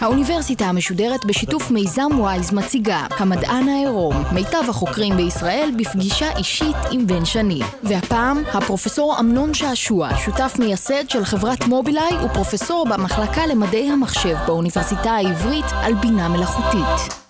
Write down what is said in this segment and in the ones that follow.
האוניברסיטה המשודרת בשיתוף מיזם וויז מציגה המדען העירום, מיטב החוקרים בישראל בפגישה אישית עם בן שני. והפעם, הפרופסור אמנון שעשוע, שותף מייסד של חברת מובילאיי ופרופסור במחלקה למדעי המחשב באוניברסיטה העברית על בינה מלאכותית.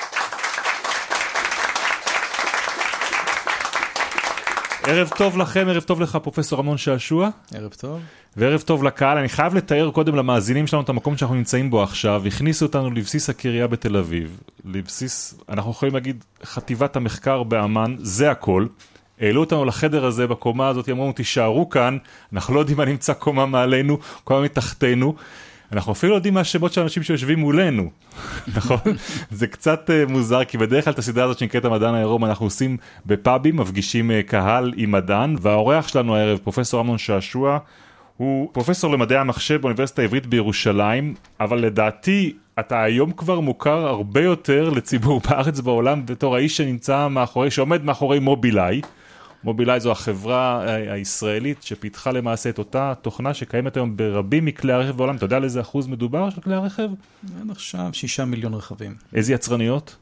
ערב טוב לכם, ערב טוב לך פרופסור אמנון שעשוע. ערב טוב. וערב טוב לקהל, אני חייב לתאר קודם למאזינים שלנו את המקום שאנחנו נמצאים בו עכשיו. הכניסו אותנו לבסיס הקריה בתל אביב, לבסיס, אנחנו יכולים להגיד, חטיבת המחקר באמ"ן, זה הכל. העלו אותנו לחדר הזה בקומה הזאת, אמרו תישארו כאן, אנחנו לא יודעים מה נמצא קומה מעלינו, קומה מתחתנו. אנחנו אפילו לא יודעים מה השמות של האנשים שיושבים מולנו, נכון? זה קצת uh, מוזר, כי בדרך כלל את הסדרה הזאת שנקראת המדען העירום אנחנו עושים בפאבים, מפגישים uh, קהל עם מדען, והאורח שלנו הערב, פרופסור אמנון שעשוע, הוא פרופסור למדעי המחשב באוניברסיטה העברית בירושלים, אבל לדעתי אתה היום כבר מוכר הרבה יותר לציבור בארץ ובעולם בתור האיש שנמצא מאחורי, שעומד מאחורי מובילאיי. מובילאיי זו החברה הישראלית שפיתחה למעשה את אותה תוכנה שקיימת היום ברבים מכלי הרכב בעולם. אתה יודע על איזה אחוז מדובר של כלי הרכב? עד עכשיו שישה מיליון רכבים. איזה יצרניות?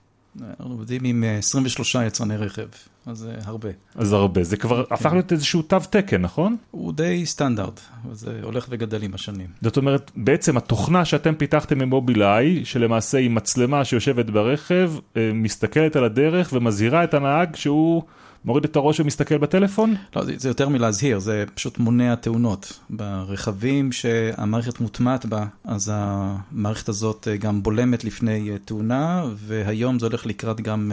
אנחנו עובדים עם 23 יצרני רכב, אז זה הרבה. אז הרבה. זה כבר כן. הפך להיות איזשהו תו תקן, נכון? הוא די סטנדרט, זה הולך וגדל עם השנים. זאת אומרת, בעצם התוכנה שאתם פיתחתם ממובילאיי, שלמעשה היא מצלמה שיושבת ברכב, מסתכלת על הדרך ומזהירה את הנהג שהוא... מוריד את הראש ומסתכל בטלפון? לא, זה, זה יותר מלהזהיר, זה פשוט מונע תאונות. ברכבים שהמערכת מוטמעת בה, אז המערכת הזאת גם בולמת לפני תאונה, והיום זה הולך לקראת גם...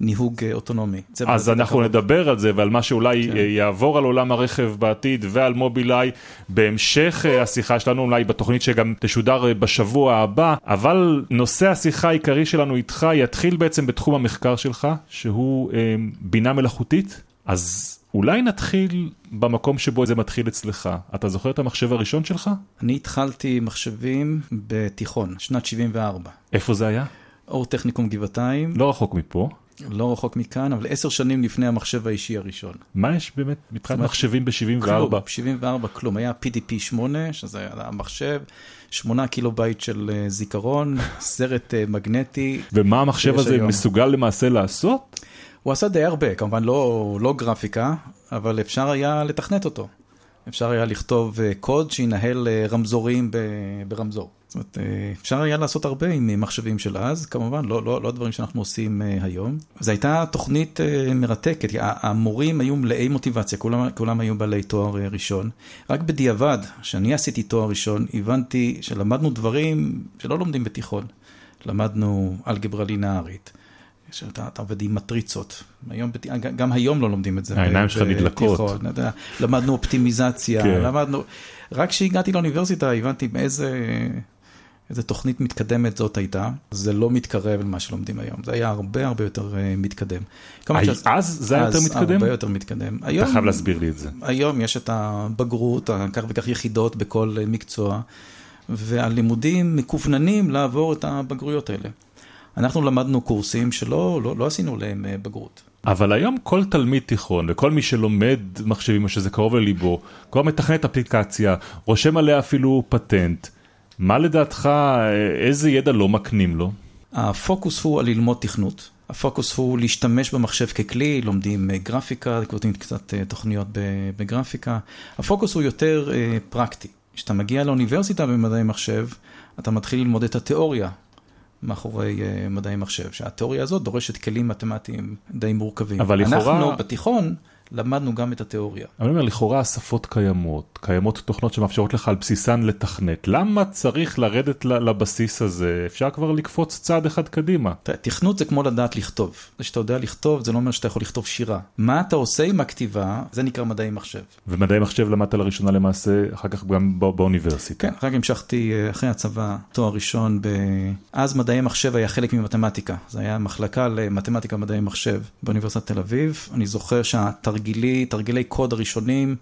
ניהוג אוטונומי. אז אנחנו נדבר על זה ועל מה שאולי כן. יעבור על עולם הרכב בעתיד ועל מובילאיי בהמשך השיחה שלנו, אולי בתוכנית שגם תשודר בשבוע הבא, אבל נושא השיחה העיקרי שלנו איתך יתחיל בעצם בתחום המחקר שלך, שהוא אה, בינה מלאכותית. אז אולי נתחיל במקום שבו זה מתחיל אצלך. אתה זוכר את המחשב הראשון שלך? אני התחלתי מחשבים בתיכון, שנת 74. איפה זה היה? אורט טכניקום גבעתיים. לא רחוק מפה. לא רחוק מכאן, אבל עשר שנים לפני המחשב האישי הראשון. מה יש באמת מבחינת מחשבים ב-74? כלום, ב-74 כלום. היה PDP 8, שזה היה המחשב, 8 קילו בייט של זיכרון, סרט מגנטי. ומה המחשב הזה היום. מסוגל למעשה לעשות? הוא עשה די הרבה, כמובן לא, לא גרפיקה, אבל אפשר היה לתכנת אותו. אפשר היה לכתוב קוד שינהל רמזורים ברמזור. זאת אומרת, אפשר היה לעשות הרבה עם מחשבים של אז, כמובן, לא, לא, לא דברים שאנחנו עושים היום. זו הייתה תוכנית מרתקת, המורים היו מלאי מוטיבציה, כולם, כולם היו בעלי תואר ראשון. רק בדיעבד, כשאני עשיתי תואר ראשון, הבנתי שלמדנו דברים שלא לומדים בתיכון. למדנו אלגברה לינארית. שאתה עובד עם מטריצות, היום, גם היום לא לומדים את זה. העיניים שלך נדלקות. למדנו אופטימיזציה, כן. למדנו, רק כשהגעתי לאוניברסיטה הבנתי באיזה איזה תוכנית מתקדמת זאת הייתה, זה לא מתקרב למה שלומדים היום, זה היה הרבה הרבה יותר מתקדם. אז זה היה יותר מתקדם? הרבה יותר מתקדם. אתה חייב להסביר לי את זה. היום יש את הבגרות, כך וכך יחידות בכל מקצוע, והלימודים מקווננים לעבור את הבגרויות האלה. אנחנו למדנו קורסים שלא לא, לא עשינו להם בגרות. אבל היום כל תלמיד תיכון וכל מי שלומד מחשבים או שזה קרוב לליבו, כבר מתכנת אפליקציה, רושם עליה אפילו פטנט. מה לדעתך, איזה ידע לא מקנים לו? הפוקוס הוא על ללמוד תכנות. הפוקוס הוא להשתמש במחשב ככלי, לומדים גרפיקה, כותבים קצת תוכניות בגרפיקה. הפוקוס הוא יותר פרקטי. כשאתה מגיע לאוניברסיטה במדעי מחשב, אתה מתחיל ללמוד את התיאוריה מאחורי מדעי מחשב, שהתיאוריה הזאת דורשת כלים מתמטיים די מורכבים. אבל לכאורה... אנחנו בתיכון למדנו גם את התיאוריה. אני אומר, לכאורה השפות קיימות, קיימות תוכנות שמאפשרות לך על בסיסן לתכנת. למה צריך לרדת לבסיס הזה? אפשר כבר לקפוץ צעד אחד קדימה. תכנות זה כמו לדעת לכתוב. זה שאתה יודע לכתוב, זה לא אומר שאתה יכול לכתוב שירה. מה אתה עושה עם הכתיבה, זה נקרא מדעי מחשב. ומדעי מחשב למדת לראשונה למעשה, אחר כך גם באוניברסיטה. כן, אחר כך המשכתי אחרי הצבא, תואר ראשון ב... אז מדעי מחשב היה חלק ממתמטיקה. זה היה מחלקה למתמטיקה ומדעי מחשב באוניברסיטת תל אביב. אני זוכר שהתרגילי, תרגילי קוד הראשונים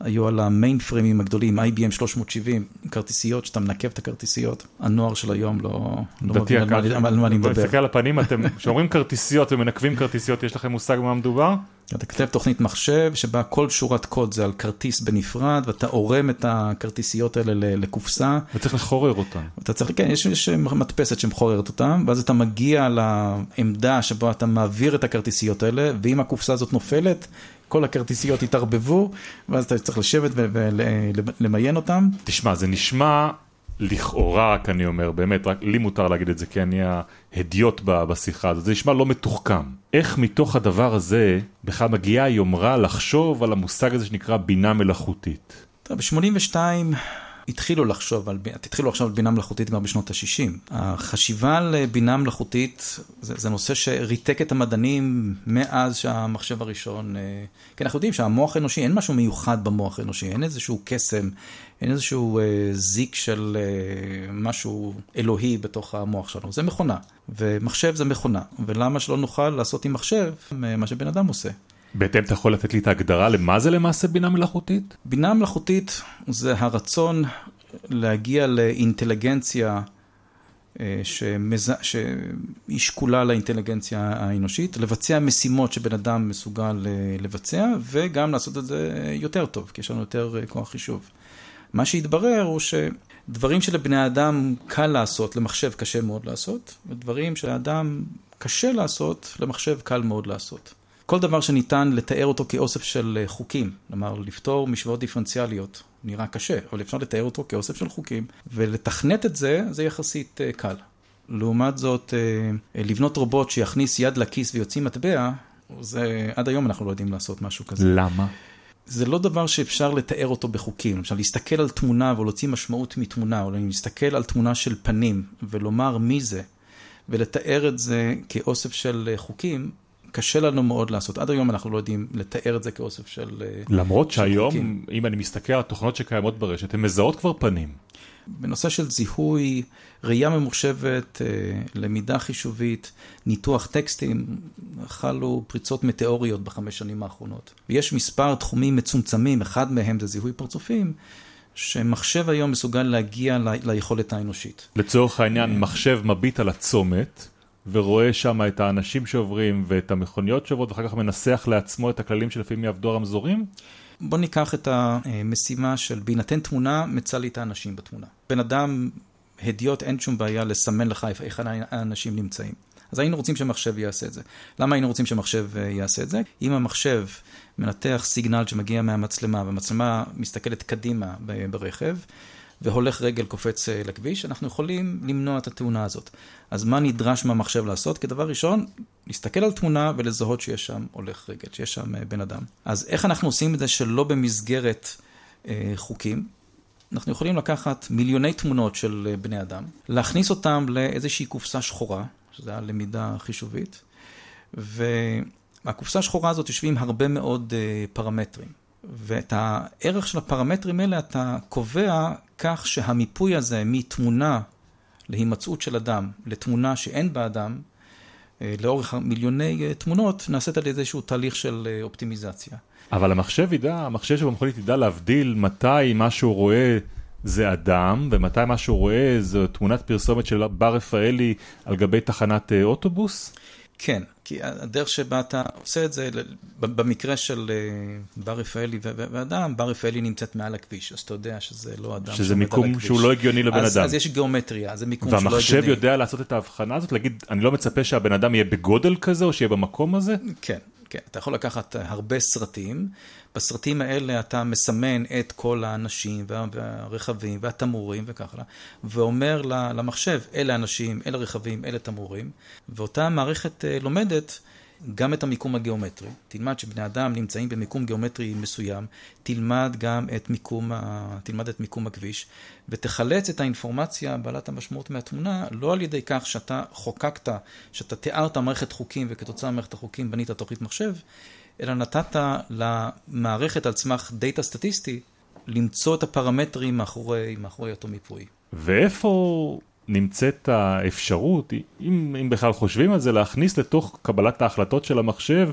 היו על המיין פרימים הגדולים, IBM 370, כרטיסיות, שאתה מנקב את הכרטיסיות. הנוער של היום לא, לא מבין על מה, על מה אני מדבר. מסתכל על הפנים, אתם, כשאומרים כרטיסיות ומנקבים כרטיסיות, יש לכם מושג במה מדובר? אתה כותב תוכנית מחשב שבה כל שורת קוד זה על כרטיס בנפרד, ואתה עורם את הכרטיסיות האלה לקופסה. וצריך לחורר אותן. אתה צריך, כן, יש, יש מדפסת שמחוררת אותם, ואז אתה מגיע לעמדה שבו אתה מעביר את הכרטיסיות האלה, ואם הקופסה הזאת נופלת, כל הכרטיסיות יתערבבו, ואז אתה צריך לשבת ולמיין אותם. תשמע, זה נשמע לכאורה, רק אני אומר, באמת, רק לי מותר להגיד את זה, כי אני ההדיוט בשיחה הזאת, זה נשמע לא מתוחכם. איך מתוך הדבר הזה בכלל מגיעה היומרה לחשוב על המושג הזה שנקרא בינה מלאכותית? טוב, ב-82 התחילו לחשוב על, התחילו לחשוב על בינה מלאכותית כבר בשנות ה-60. החשיבה על בינה מלאכותית זה, זה נושא שריתק את המדענים מאז שהמחשב הראשון, אה, כי אנחנו יודעים שהמוח האנושי, אין משהו מיוחד במוח האנושי, אין איזשהו קסם, אין איזשהו אה, זיק של אה, משהו אלוהי בתוך המוח שלנו, זה מכונה, ומחשב זה מכונה, ולמה שלא נוכל לעשות עם מחשב אה, מה שבן אדם עושה? בהתאם אתה יכול לתת לי את ההגדרה למה זה למעשה בינה מלאכותית? בינה מלאכותית זה הרצון להגיע לאינטליגנציה אה, שמז... שהיא שקולה לאינטליגנציה האנושית, לבצע משימות שבן אדם מסוגל אה, לבצע, וגם לעשות את זה יותר טוב, כי יש לנו יותר אה, כוח חישוב. מה שהתברר הוא שדברים שלבני האדם קל לעשות, למחשב קשה מאוד לעשות, ודברים שלאדם קשה לעשות, למחשב קל מאוד לעשות. כל דבר שניתן לתאר אותו כאוסף של אה, חוקים, כלומר לפתור משוואות דיפרנציאליות, נראה קשה, אבל אפשר לתאר אותו כאוסף של חוקים, ולתכנת את זה, זה יחסית אה, קל. לעומת זאת, אה, לבנות רובוט שיכניס יד לכיס ויוציא מטבע, זה, עד היום אנחנו לא יודעים לעשות משהו כזה. למה? זה לא דבר שאפשר לתאר אותו בחוקים. למשל, להסתכל על תמונה ולהוציא משמעות מתמונה, או להסתכל על תמונה של פנים ולומר מי זה, ולתאר את זה כאוסף של חוקים, קשה לנו מאוד לעשות. עד היום אנחנו לא יודעים לתאר את זה כאוסף של... אה, למרות של שהיום, חוקים. אם אני מסתכל על התוכנות שקיימות ברשת, הן מזהות כבר פנים. בנושא של זיהוי, ראייה ממוחשבת, אה, למידה חישובית, ניתוח טקסטים, חלו פריצות מטאוריות בחמש שנים האחרונות. ויש מספר תחומים מצומצמים, אחד מהם זה זיהוי פרצופים, שמחשב היום מסוגל להגיע ל- ליכולת האנושית. לצורך העניין, מחשב מביט על הצומת, ורואה שם את האנשים שעוברים ואת המכוניות שעוברות, ואחר כך מנסח לעצמו את הכללים שלפעמים יעבדו הרמזורים? בוא ניקח את המשימה של בהינתן תמונה, מצא לי את האנשים בתמונה. בן אדם, הדיוט, אין שום בעיה לסמן לך איך האנשים נמצאים. אז היינו רוצים שמחשב יעשה את זה. למה היינו רוצים שמחשב אה, יעשה את זה? אם המחשב מנתח סיגנל שמגיע מהמצלמה, והמצלמה מסתכלת קדימה ברכב, והולך רגל קופץ אה, לכביש, אנחנו יכולים למנוע את התאונה הזאת. אז מה נדרש מהמחשב לעשות? כדבר ראשון, להסתכל על תמונה ולזהות שיש שם הולך רגל, שיש שם אה, בן אדם. אז איך אנחנו עושים את זה שלא במסגרת אה, חוקים? אנחנו יכולים לקחת מיליוני תמונות של אה, בני אדם, להכניס אותם לאיזושהי קופסה שחורה, שזה הלמידה החישובית, והקופסה השחורה הזאת יושבים הרבה מאוד אה, פרמטרים. ואת הערך של הפרמטרים האלה אתה קובע כך שהמיפוי הזה מתמונה להימצאות של אדם לתמונה שאין בה אדם, אה, לאורך מיליוני אה, תמונות, נעשית על ידי איזשהו תהליך של אה, אופטימיזציה. אבל המחשב ידע, המחשב שבמכונית ידע להבדיל מתי מה שהוא רואה זה אדם, ומתי מה שהוא רואה זו תמונת פרסומת של בר רפאלי על גבי תחנת אוטובוס? כן, כי הדרך שבה אתה עושה את זה, במקרה של אה, בר רפאלי ואדם, בר רפאלי נמצאת מעל הכביש, אז אתה יודע שזה לא אדם שזה מיקום. שהוא לא הגיוני לבן אז, אדם. אז יש גיאומטריה, זה מיקום שלא הגיוני. והמחשב יודע לעשות את ההבחנה הזאת? להגיד, אני לא מצפה שהבן אדם יהיה בגודל כזה, או שיהיה במקום הזה? כן, כן. אתה יכול לקחת הרבה סרטים, בסרטים האלה אתה מסמן את כל האנשים וה- והרכבים והתמרורים וכך הלאה, ואומר למחשב, אלה אנשים, אלה רכבים, אלה תמרורים, ואותה מערכת אה, לומדת גם את המיקום הגיאומטרי. תלמד שבני אדם נמצאים במיקום גיאומטרי מסוים, תלמד גם את מיקום, ה... תלמד את מיקום הכביש, ותחלץ את האינפורמציה בעלת המשמעות מהתמונה, לא על ידי כך שאתה חוקקת, שאתה תיארת מערכת חוקים וכתוצאה ממערכת החוקים בנית תוכנית מחשב, אלא נתת למערכת על סמך דאטה סטטיסטי למצוא את הפרמטרים מאחורי, מאחורי אותו מיפוי. ואיפה נמצאת האפשרות, אם, אם בכלל חושבים על זה, להכניס לתוך קבלת ההחלטות של המחשב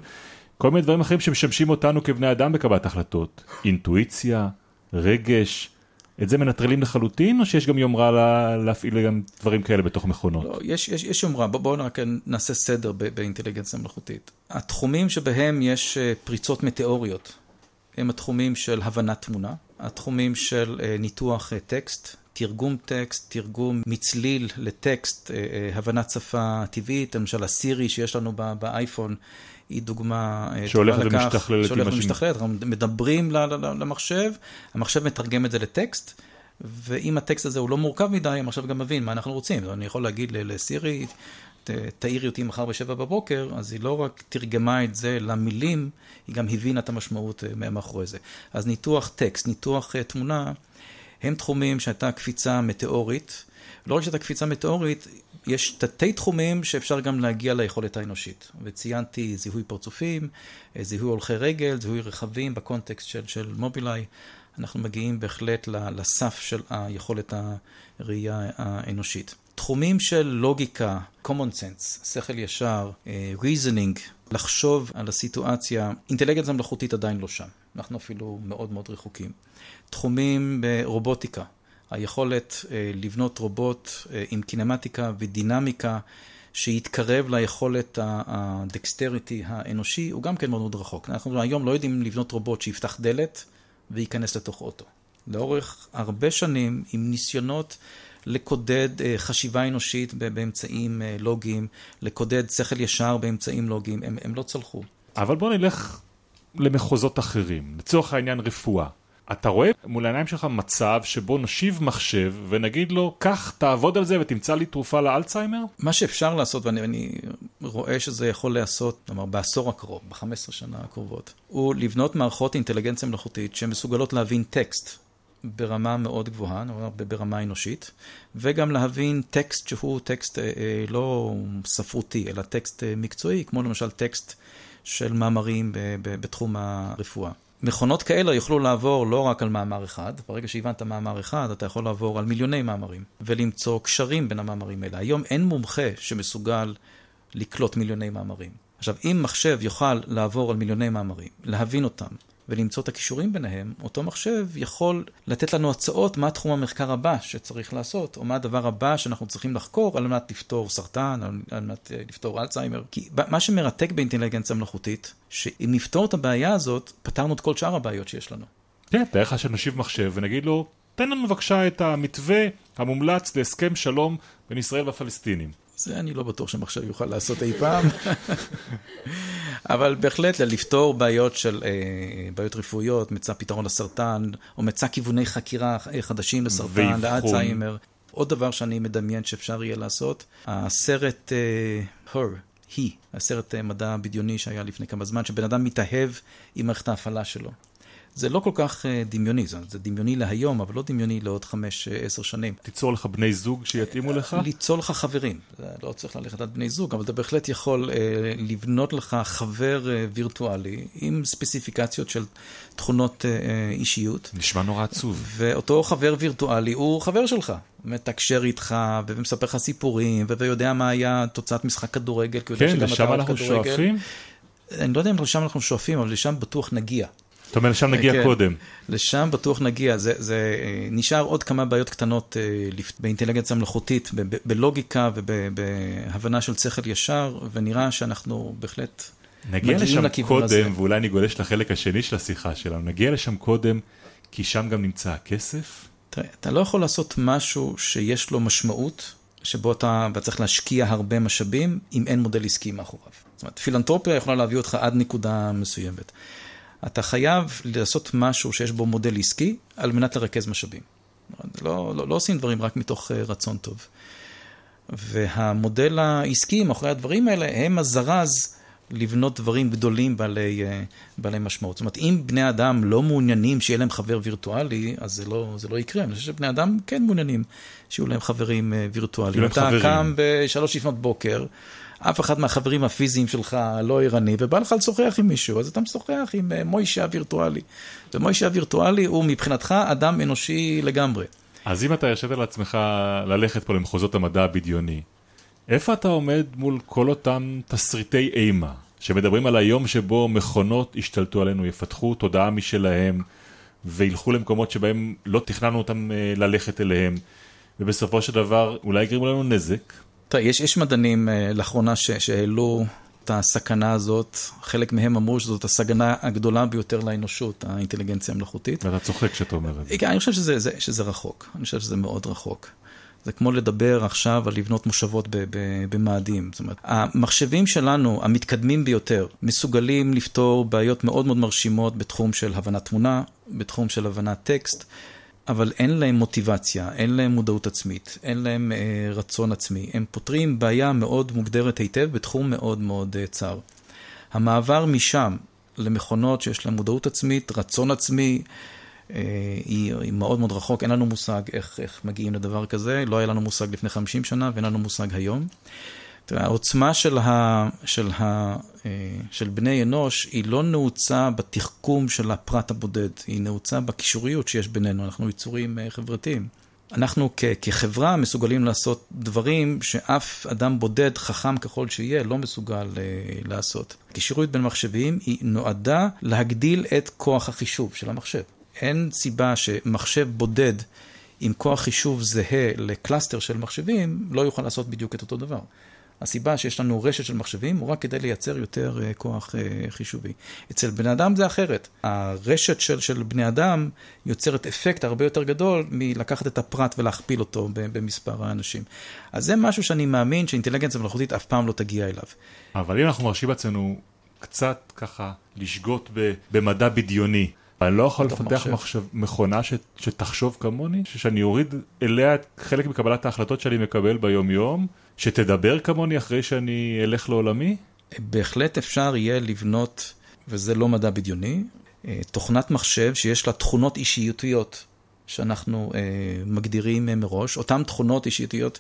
כל מיני דברים אחרים שמשמשים אותנו כבני אדם בקבלת החלטות. אינטואיציה, רגש, את זה מנטרלים לחלוטין, או שיש גם יומרה לה, להפעיל גם דברים כאלה בתוך מכונות? לא, יש, יש, יש יומרה, בואו בוא רק נעשה סדר באינטליגנציה מלאכותית. התחומים שבהם יש אה, פריצות מטאוריות, הם התחומים של הבנת תמונה, התחומים של אה, ניתוח אה, טקסט, תרגום טקסט, תרגום מצליל לטקסט, הבנת שפה טבעית, למשל הסירי שיש לנו באייפון. היא דוגמה שהולכת ומשתכללת. שהולכת ומשתכללת, אנחנו מדברים למחשב, המחשב מתרגם את זה לטקסט, ואם הטקסט הזה הוא לא מורכב מדי, המחשב גם מבין מה אנחנו רוצים. אני יכול להגיד לסירי, תעירי אותי מחר בשבע בבוקר, אז היא לא רק תרגמה את זה למילים, היא גם הבינה את המשמעות אה, מאחורי זה. אז ניתוח טקסט, ניתוח אה, תמונה, הם תחומים שהייתה קפיצה מטאורית. לא רק שהייתה קפיצה מטאורית, יש תתי תחומים שאפשר גם להגיע ליכולת האנושית. וציינתי זיהוי פרצופים, אה, זיהוי הולכי רגל, זיהוי רכבים בקונטקסט של, של מובילאיי. אנחנו מגיעים בהחלט לסף של היכולת הראייה האנושית. תחומים של לוגיקה, common sense, שכל ישר, uh, reasoning, לחשוב על הסיטואציה, אינטליגנציה מלאכותית עדיין לא שם. אנחנו אפילו מאוד מאוד רחוקים. תחומים ברובוטיקה, היכולת uh, לבנות רובוט uh, עם קינמטיקה ודינמיקה שיתקרב ליכולת הדקסטריטי האנושי, הוא גם כן מאוד מאוד רחוק. אנחנו היום לא יודעים לבנות רובוט שיפתח דלת וייכנס לתוך אוטו. לאורך הרבה שנים, עם ניסיונות לקודד אה, חשיבה אנושית באמצעים אה, לוגיים, לקודד שכל ישר באמצעים לוגיים, הם, הם לא צלחו. אבל בוא נלך למחוזות אחרים, לצורך העניין רפואה. אתה רואה מול העיניים שלך מצב שבו נשיב מחשב ונגיד לו, קח, תעבוד על זה ותמצא לי תרופה לאלצהיימר? מה שאפשר לעשות, ואני רואה שזה יכול להיעשות, כלומר בעשור הקרוב, ב-15 שנה הקרובות, הוא לבנות מערכות אינטליגנציה מלאכותית שמסוגלות להבין טקסט ברמה מאוד גבוהה, ברמה אנושית, וגם להבין טקסט שהוא טקסט אה, אה, לא ספרותי, אלא טקסט אה, מקצועי, כמו למשל טקסט של מאמרים בתחום הרפואה. מכונות כאלה יוכלו לעבור לא רק על מאמר אחד, ברגע שהבנת מאמר אחד, אתה יכול לעבור על מיליוני מאמרים, ולמצוא קשרים בין המאמרים האלה. היום אין מומחה שמסוגל לקלוט מיליוני מאמרים. עכשיו, אם מחשב יוכל לעבור על מיליוני מאמרים, להבין אותם, ולמצוא את הכישורים ביניהם, אותו מחשב יכול לתת לנו הצעות מה תחום המחקר הבא שצריך לעשות, או מה הדבר הבא שאנחנו צריכים לחקור על מנת לפתור סרטן, על מנת אה, לפתור אלצהיימר. כי מה שמרתק באינטליגנציה מלאכותית, שאם נפתור את הבעיה הזאת, פתרנו את כל שאר הבעיות שיש לנו. כן, תאר לך שנשיב מחשב ונגיד לו, תן לנו בבקשה את המתווה המומלץ להסכם שלום בין ישראל והפלסטינים. זה אני לא בטוח שמחשב יוכל לעשות אי פעם. אבל בהחלט לפתור בעיות של אה, בעיות רפואיות, מצא פתרון לסרטן, או מצא כיווני חקירה חדשים לסרטן, לאלצהיימר. עוד דבר שאני מדמיין שאפשר יהיה לעשות, הסרט uh, Her, היא, הסרט מדע בדיוני שהיה לפני כמה זמן, שבן אדם מתאהב עם מערכת ההפעלה שלו. זה לא כל כך אה, דמיוני, זה, דמיוני להיום, אבל לא דמיוני לעוד חמש, אה, עשר שנים. תיצור לך בני זוג שיתאימו לך? ליצור לך חברים. זה לא צריך ללכת עד בני זוג, אבל אתה בהחלט יכול אה, לבנות לך חבר אה, וירטואלי עם ספציפיקציות של תכונות אה, אישיות. נשמע נורא עצוב. ואותו חבר וירטואלי הוא חבר שלך. מתקשר איתך, ומספר לך סיפורים, ויודע מה היה תוצאת משחק כדורגל, כן, לשם אנחנו שואפים? אני לא יודע אם לשם אנחנו שואפים, אבל לשם בטוח נגיע. זאת אומרת, לשם נגיע כן, קודם. לשם בטוח נגיע. זה, זה אה, נשאר עוד כמה בעיות קטנות אה, באינטליגנציה מלאכותית, בלוגיקה ובהבנה של שכל ישר, ונראה שאנחנו בהחלט נגיע לשם קודם, הזה. ואולי אני גולש לחלק השני של השיחה שלנו, נגיע לשם קודם, כי שם גם נמצא הכסף. תראה, אתה לא יכול לעשות משהו שיש לו משמעות, שבו אתה צריך להשקיע הרבה משאבים, אם אין מודל עסקי מאחוריו. זאת אומרת, פילנטרופיה יכולה להביא אותך עד נקודה מסוימת. אתה חייב לעשות משהו שיש בו מודל עסקי על מנת לרכז משאבים. לא, לא, לא עושים דברים רק מתוך אה, רצון טוב. והמודל העסקי מאחורי הדברים האלה הם הזרז לבנות דברים גדולים בעלי, אה, בעלי משמעות. זאת אומרת, אם בני אדם לא מעוניינים שיהיה להם חבר וירטואלי, אז זה לא, זה לא יקרה. אני חושב שבני אדם כן מעוניינים שיהיו להם חברים אה, וירטואליים. אתה חברים. קם בשלוש לפנות בוקר, אף אחד מהחברים הפיזיים שלך לא ערני, ובא לך לשוחח עם מישהו, אז אתה משוחח עם אה, מוישה הווירטואלי. ומוישה הווירטואלי הוא מבחינתך אדם אנושי לגמרי. אז אם אתה הרשית לעצמך ללכת פה למחוזות המדע הבדיוני, איפה אתה עומד מול כל אותם תסריטי אימה? שמדברים על היום שבו מכונות ישתלטו עלינו, יפתחו תודעה משלהם, וילכו למקומות שבהם לא תכננו אותם אה, ללכת אליהם, ובסופו של דבר אולי יגרימו לנו נזק. תראה, יש, יש מדענים אה, לאחרונה ש, שהעלו את הסכנה הזאת, חלק מהם אמרו שזאת הסכנה הגדולה ביותר לאנושות, האינטליגנציה המלאכותית. ואתה צוחק כשאתה אומר את זה. כן, אני חושב שזה, זה, שזה רחוק, אני חושב שזה מאוד רחוק. זה כמו לדבר עכשיו על לבנות מושבות במאדים. זאת אומרת, המחשבים שלנו, המתקדמים ביותר, מסוגלים לפתור בעיות מאוד מאוד מרשימות בתחום של הבנת תמונה, בתחום של הבנת טקסט. אבל אין להם מוטיבציה, אין להם מודעות עצמית, אין להם אה, רצון עצמי. הם פותרים בעיה מאוד מוגדרת היטב בתחום מאוד מאוד אה, צר. המעבר משם למכונות שיש להן מודעות עצמית, רצון עצמי, אה, היא, היא מאוד מאוד רחוק, אין לנו מושג איך, איך מגיעים לדבר כזה, לא היה לנו מושג לפני 50 שנה ואין לנו מושג היום. העוצמה של, ה, של, ה, אה, של בני אנוש היא לא נעוצה בתחכום של הפרט הבודד, היא נעוצה בקישוריות שיש בינינו, אנחנו יצורים אה, חברתיים. אנחנו כ- כחברה מסוגלים לעשות דברים שאף אדם בודד, חכם ככל שיהיה, לא מסוגל אה, לעשות. קישוריות בין מחשבים היא נועדה להגדיל את כוח החישוב של המחשב. אין סיבה שמחשב בודד עם כוח חישוב זהה ל cluster של מחשבים, לא יוכל לעשות בדיוק את אותו דבר. הסיבה שיש לנו רשת של מחשבים הוא רק כדי לייצר יותר אה, כוח אה, חישובי. אצל בני אדם זה אחרת. הרשת של, של בני אדם יוצרת אפקט הרבה יותר גדול מלקחת את הפרט ולהכפיל אותו במספר האנשים. אז זה משהו שאני מאמין שאינטליגנציה מלאכותית אף פעם לא תגיע אליו. אבל אם אנחנו מרשים לעצמנו קצת ככה לשגות במדע בדיוני, אני לא יכול לפתח מחשב, מכונה ש, שתחשוב כמוני, שאני אוריד אליה חלק מקבלת ההחלטות שאני מקבל ביום יום, שתדבר כמוני אחרי שאני אלך לעולמי? בהחלט אפשר יהיה לבנות, וזה לא מדע בדיוני, אה, תוכנת מחשב שיש לה תכונות אישיותיות שאנחנו אה, מגדירים מראש. אותן תכונות אישיותיות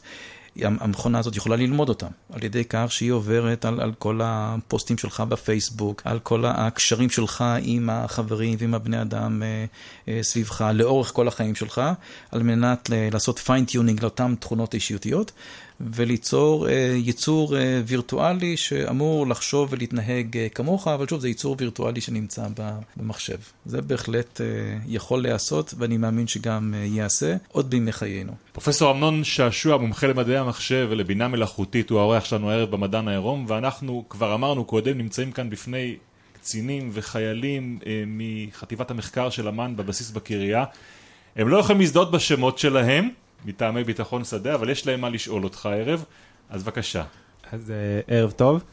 המכונה הזאת יכולה ללמוד אותם, על ידי כך שהיא עוברת על, על כל הפוסטים שלך בפייסבוק, על כל הקשרים שלך עם החברים ועם הבני אדם אה, אה, סביבך, לאורך כל החיים שלך, על מנת לעשות fine-tuning לאותן תכונות אישיותיות, וליצור אה, יצור אה, וירטואלי שאמור לחשוב ולהתנהג אה, כמוך, אבל שוב, זה יצור וירטואלי שנמצא במחשב. זה בהחלט יכול להיעשות, ואני מאמין שגם ייעשה עוד בימי חיינו. פרופסור אמנון שעשוע, מומחה למדעי המחשב ולבינה מלאכותית, הוא האורח שלנו הערב במדען העירום, ואנחנו, כבר אמרנו קודם, נמצאים כאן בפני קצינים וחיילים אה, מחטיבת המחקר של אמ"ן בבסיס בקריה. הם לא יכולים להזדהות בשמות שלהם, מטעמי ביטחון שדה, אבל יש להם מה לשאול אותך הערב, אז בבקשה. אז uh, ערב טוב.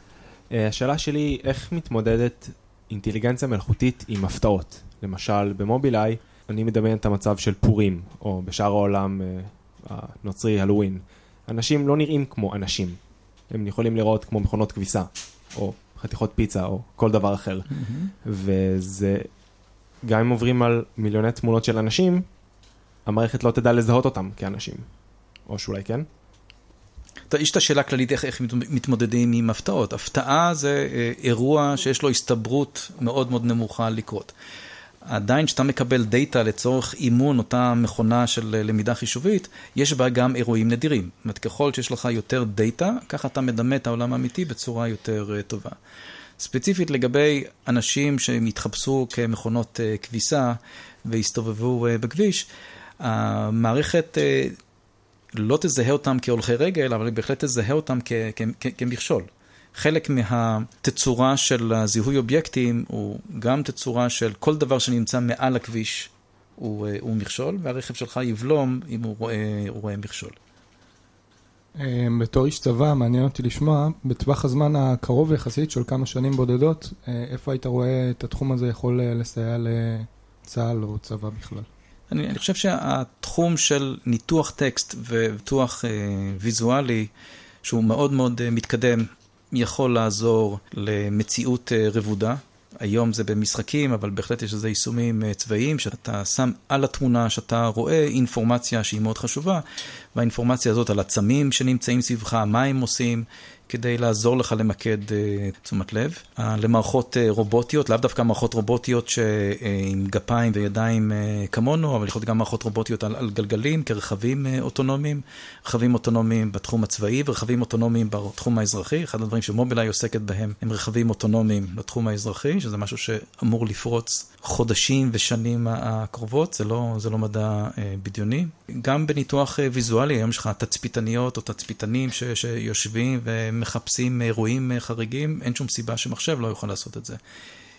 Uh, השאלה שלי, היא, איך מתמודדת אינטליגנציה מלאכותית עם הפתעות? למשל, במובילאיי, אני מדמיין את המצב של פורים, או בשאר העולם uh, הנוצרי, הלואוין. אנשים לא נראים כמו אנשים. הם יכולים לראות כמו מכונות כביסה, או חתיכות פיצה, או כל דבר אחר. Mm-hmm. וזה, גם אם עוברים על מיליוני תמונות של אנשים, המערכת לא תדע לזהות אותם כאנשים. או שאולי כן? יש את השאלה הכללית איך, איך מתמודדים עם הפתעות. הפתעה זה אה, אירוע שיש לו הסתברות מאוד מאוד נמוכה לקרות. עדיין כשאתה מקבל דאטה לצורך אימון אותה מכונה של אה, למידה חישובית, יש בה גם אירועים נדירים. זאת אומרת, ככל שיש לך יותר דאטה, ככה אתה מדמה את העולם האמיתי בצורה יותר uh, טובה. ספציפית לגבי אנשים שמתחפשו כמכונות uh, כביסה והסתובבו בכביש, המערכת אה, לא תזהה אותם כהולכי רגל, אבל היא בהחלט תזהה אותם כמכשול. חלק מהתצורה של הזיהוי אובייקטים הוא גם תצורה של כל דבר שנמצא מעל הכביש הוא, אה, הוא מכשול, והרכב שלך יבלום אם הוא רואה, הוא רואה מכשול. אה, בתור איש צבא, מעניין אותי לשמוע, בטווח הזמן הקרוב יחסית של כמה שנים בודדות, איפה היית רואה את התחום הזה יכול לסייע לצה"ל או צבא בכלל? אני, אני חושב שהתחום של ניתוח טקסט וניתוח אה, ויזואלי, שהוא מאוד מאוד אה, מתקדם, יכול לעזור למציאות אה, רבודה. היום זה במשחקים, אבל בהחלט יש לזה יישומים אה, צבאיים, שאתה שם על התמונה שאתה רואה אינפורמציה שהיא מאוד חשובה, והאינפורמציה הזאת על עצמים שנמצאים סביבך, מה הם עושים, כדי לעזור לך למקד uh, תשומת לב. Uh, למערכות uh, רובוטיות, לאו דווקא מערכות רובוטיות uh, גפיים וידיים כמונו, אבל יכול להיות גם מערכות רובוטיות על, על גלגלים כרכבים אוטונומיים, רכבים אוטונומיים בתחום הצבאי ורכבים אוטונומיים בתחום האזרחי. אחד הדברים שמובילאיי עוסקת בהם הם רכבים אוטונומיים בתחום האזרחי, שזה משהו שאמור לפרוץ חודשים ושנים הקרובות, זה לא, זה לא מדע uh, בדיוני. גם בניתוח uh, ויזואלי, היום יש לך תצפיתניות או תצפיתנים ש, שיושבים ו... מחפשים אירועים חריגים, אין שום סיבה שמחשב לא יוכל לעשות את זה.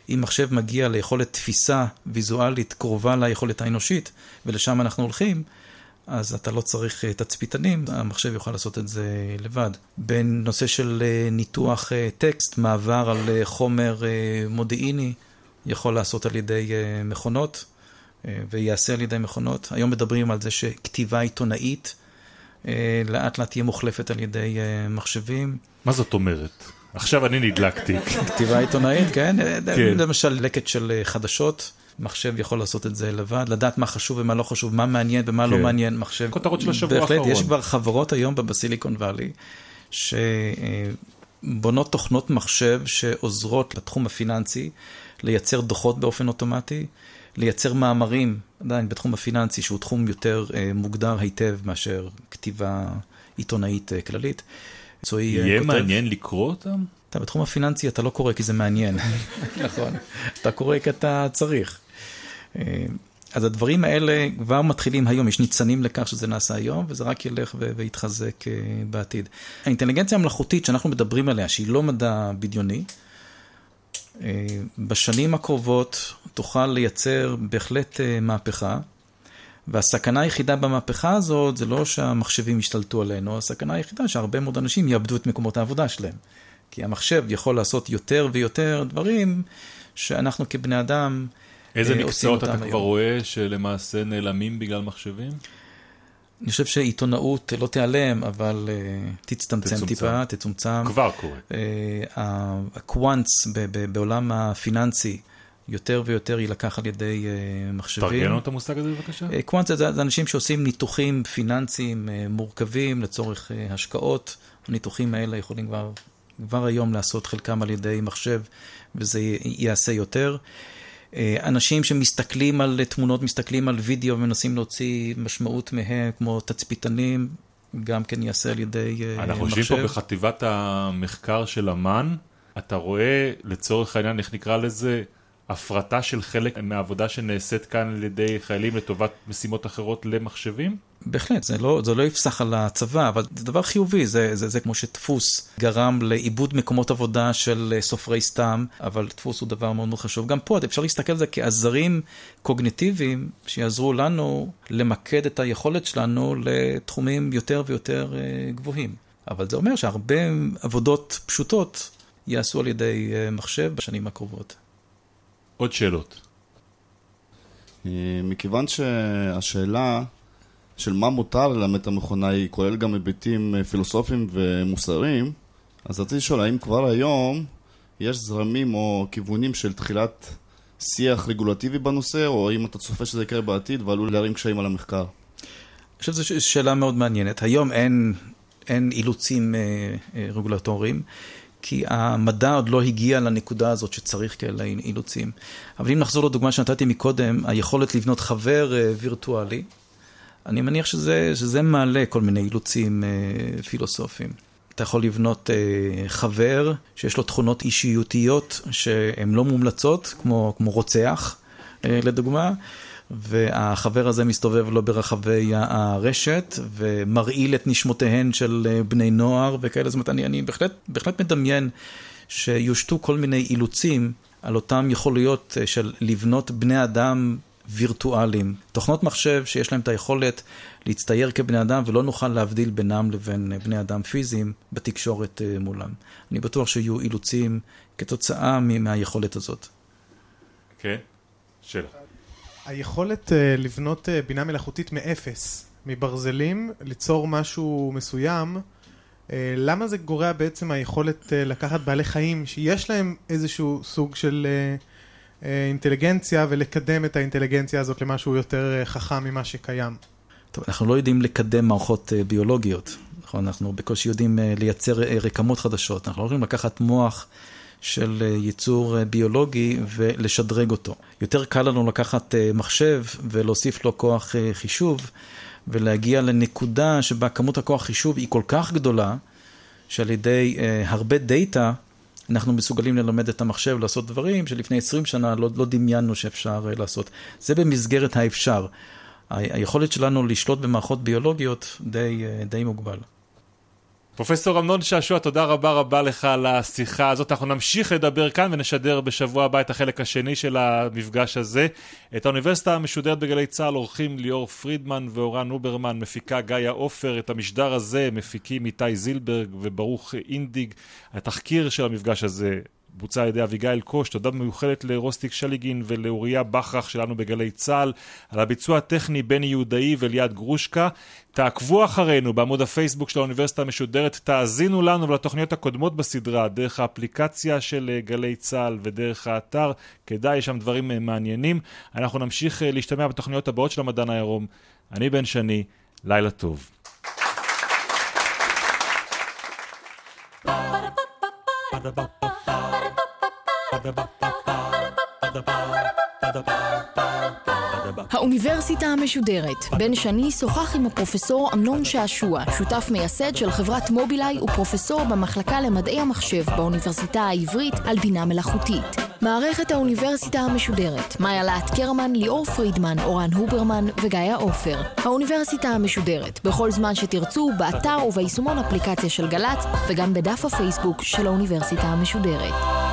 אם מחשב מגיע ליכולת תפיסה ויזואלית קרובה ליכולת האנושית, ולשם אנחנו הולכים, אז אתה לא צריך תצפיתנים, המחשב יוכל לעשות את זה לבד. בנושא של ניתוח טקסט, מעבר על חומר מודיעיני, יכול לעשות על ידי מכונות, וייעשה על ידי מכונות. היום מדברים על זה שכתיבה עיתונאית, לאט לאט תהיה מוחלפת על ידי מחשבים. מה זאת אומרת? עכשיו אני נדלקתי. כתיבה עיתונאית, כן? כן. למשל לקט של חדשות, מחשב יכול לעשות את זה לבד, לדעת מה חשוב ומה לא חשוב, מה מעניין ומה לא כן. לא מעניין, מחשב. כותרות של השבוע האחרון. בהחלט, יש כבר חברות היום בסיליקון וואלי, שבונות תוכנות מחשב שעוזרות לתחום הפיננסי לייצר דוחות באופן אוטומטי. לייצר מאמרים, עדיין בתחום הפיננסי, שהוא תחום יותר אה, מוגדר היטב מאשר כתיבה עיתונאית אה, כללית. אה, יהיה כותב. מעניין לקרוא אותם? אתה בתחום הפיננסי אתה לא קורא כי זה מעניין, נכון. אתה קורא כי אתה צריך. אה, אז הדברים האלה כבר מתחילים היום, יש ניצנים לכך שזה נעשה היום, וזה רק ילך ויתחזק אה, בעתיד. האינטליגנציה המלאכותית שאנחנו מדברים עליה, שהיא לא מדע בדיוני, בשנים הקרובות תוכל לייצר בהחלט מהפכה. והסכנה היחידה במהפכה הזאת זה לא שהמחשבים ישתלטו עלינו, הסכנה היחידה שהרבה מאוד אנשים יאבדו את מקומות העבודה שלהם. כי המחשב יכול לעשות יותר ויותר דברים שאנחנו כבני אדם איזה אה, מקצועות אתה כבר רואה שלמעשה נעלמים בגלל מחשבים? אני חושב שעיתונאות לא תיעלם, אבל uh, תצטמצם תצומצם. טיפה, תצומצם. כבר קורה. Uh, הקוואנטס בעולם הפיננסי, יותר ויותר יילקח על ידי uh, מחשבים. תרגן לנו את המושג הזה בבקשה. Uh, קוונט זה, זה אנשים שעושים ניתוחים פיננסיים uh, מורכבים לצורך uh, השקעות. הניתוחים האלה יכולים כבר, כבר היום לעשות חלקם על ידי מחשב, וזה ייעשה יותר. Uh, אנשים שמסתכלים על תמונות, מסתכלים על וידאו ומנסים להוציא משמעות מהם, כמו תצפיתנים, גם כן ייעשה על ידי מחשב. אנחנו יושבים פה בחטיבת המחקר של אמ"ן. אתה רואה, לצורך העניין, איך נקרא לזה, הפרטה של חלק מהעבודה שנעשית כאן על ידי חיילים לטובת משימות אחרות למחשבים? בהחלט, זה לא, זה לא יפסח על הצבא, אבל זה דבר חיובי, זה, זה, זה כמו שדפוס גרם לאיבוד מקומות עבודה של סופרי סתם, אבל דפוס הוא דבר מאוד מאוד חשוב. גם פה אפשר להסתכל על זה כעזרים קוגניטיביים שיעזרו לנו למקד את היכולת שלנו לתחומים יותר ויותר אה, גבוהים. אבל זה אומר שהרבה עבודות פשוטות יעשו על ידי אה, מחשב בשנים הקרובות. עוד שאלות. אה, מכיוון שהשאלה של מה מותר ללמד את המכונה היא כולל גם היבטים אה, פילוסופיים ומוסריים, אז רציתי לשאול, האם כבר היום יש זרמים או כיוונים של תחילת שיח רגולטיבי בנושא, או האם אתה צופה שזה יקרה בעתיד ועלול להרים קשיים על המחקר? אני חושב שזו שאלה מאוד מעניינת. היום אין, אין אילוצים אה, אה, רגולטוריים. כי המדע עוד לא הגיע לנקודה הזאת שצריך כאלה אילוצים. אבל אם נחזור לדוגמה שנתתי מקודם, היכולת לבנות חבר אה, וירטואלי, אני מניח שזה, שזה מעלה כל מיני אילוצים אה, פילוסופיים. אתה יכול לבנות אה, חבר שיש לו תכונות אישיותיות שהן לא מומלצות, כמו, כמו רוצח, לדוגמה. והחבר הזה מסתובב לו ברחבי הרשת ומרעיל את נשמותיהן של אה, בני נוער וכאלה. זאת אומרת, אני, אני בהחלט, בהחלט מדמיין שיושתו כל מיני אילוצים על אותם יכולויות אה, של לבנות בני אדם וירטואליים. תוכנות מחשב שיש להם את היכולת להצטייר כבני אדם ולא נוכל להבדיל בינם לבין אה, בני אדם פיזיים בתקשורת מולם. אני בטוח שיהיו אילוצים כתוצאה מהיכולת הזאת. כן, שאלה. היכולת uh, לבנות uh, בינה מלאכותית מאפס, מברזלים, ליצור משהו מסוים, uh, למה זה גורע בעצם היכולת לקחת בעלי חיים שיש להם איזשהו סוג של אינטליגנציה ולקדם את האינטליגנציה הזאת למשהו יותר חכם ממה שקיים? טוב, אנחנו לא יודעים לקדם מערכות אה, ביולוגיות, נכון? אנחנו בקושי יודעים אה, לייצר אה, רקמות חדשות. אנחנו לא יכולים לקחת מוח של אה, ייצור אה, ביולוגי ולשדרג אותו. יותר קל לנו לקחת אה, מחשב ולהוסיף לו כוח חישוב ולהגיע לנקודה שבה כמות הכוח חישוב היא כל כך גדולה, שעל ידי הרבה דאטה אנחנו מסוגלים ללמד את המחשב לעשות דברים שלפני 20 שנה לא, לא דמיינו שאפשר לעשות. זה במסגרת האפשר. היכולת שלנו לשלוט במערכות ביולוגיות די, די מוגבל. פרופסור אמנון שעשוע, תודה רבה רבה לך על השיחה הזאת. אנחנו נמשיך לדבר כאן ונשדר בשבוע הבא את החלק השני של המפגש הזה. את האוניברסיטה המשודרת בגלי צה"ל עורכים ליאור פרידמן ואורן אוברמן, מפיקה גיא עופר. את המשדר הזה מפיקים איתי זילברג וברוך אינדיג. התחקיר של המפגש הזה בוצע על ידי אביגיל קוש, תודה מיוחדת לרוסטיק שליגין ולאוריה בכרך שלנו בגלי צה"ל, על הביצוע הטכני בני יהודאי וליעד גרושקה. תעקבו אחרינו בעמוד הפייסבוק של האוניברסיטה המשודרת, תאזינו לנו ולתוכניות הקודמות בסדרה, דרך האפליקציה של אה, גלי צה"ל ודרך האתר, כדאי, יש שם דברים אה, מעניינים. אנחנו נמשיך אה, להשתמע בתוכניות הבאות של המדען העירום. אני בן שני, לילה טוב. האוניברסיטה המשודרת. בן שני שוחח עם הפרופסור אמנון שעשוע, שותף מייסד של חברת מובילאיי ופרופסור במחלקה למדעי המחשב באוניברסיטה העברית על בינה מלאכותית. מערכת האוניברסיטה המשודרת, מאיה להט קרמן, ליאור פרידמן, אורן הוברמן וגיא עופר. האוניברסיטה המשודרת, בכל זמן שתרצו, באתר וביישומון אפליקציה של גל"צ וגם בדף הפייסבוק של האוניברסיטה המשודרת.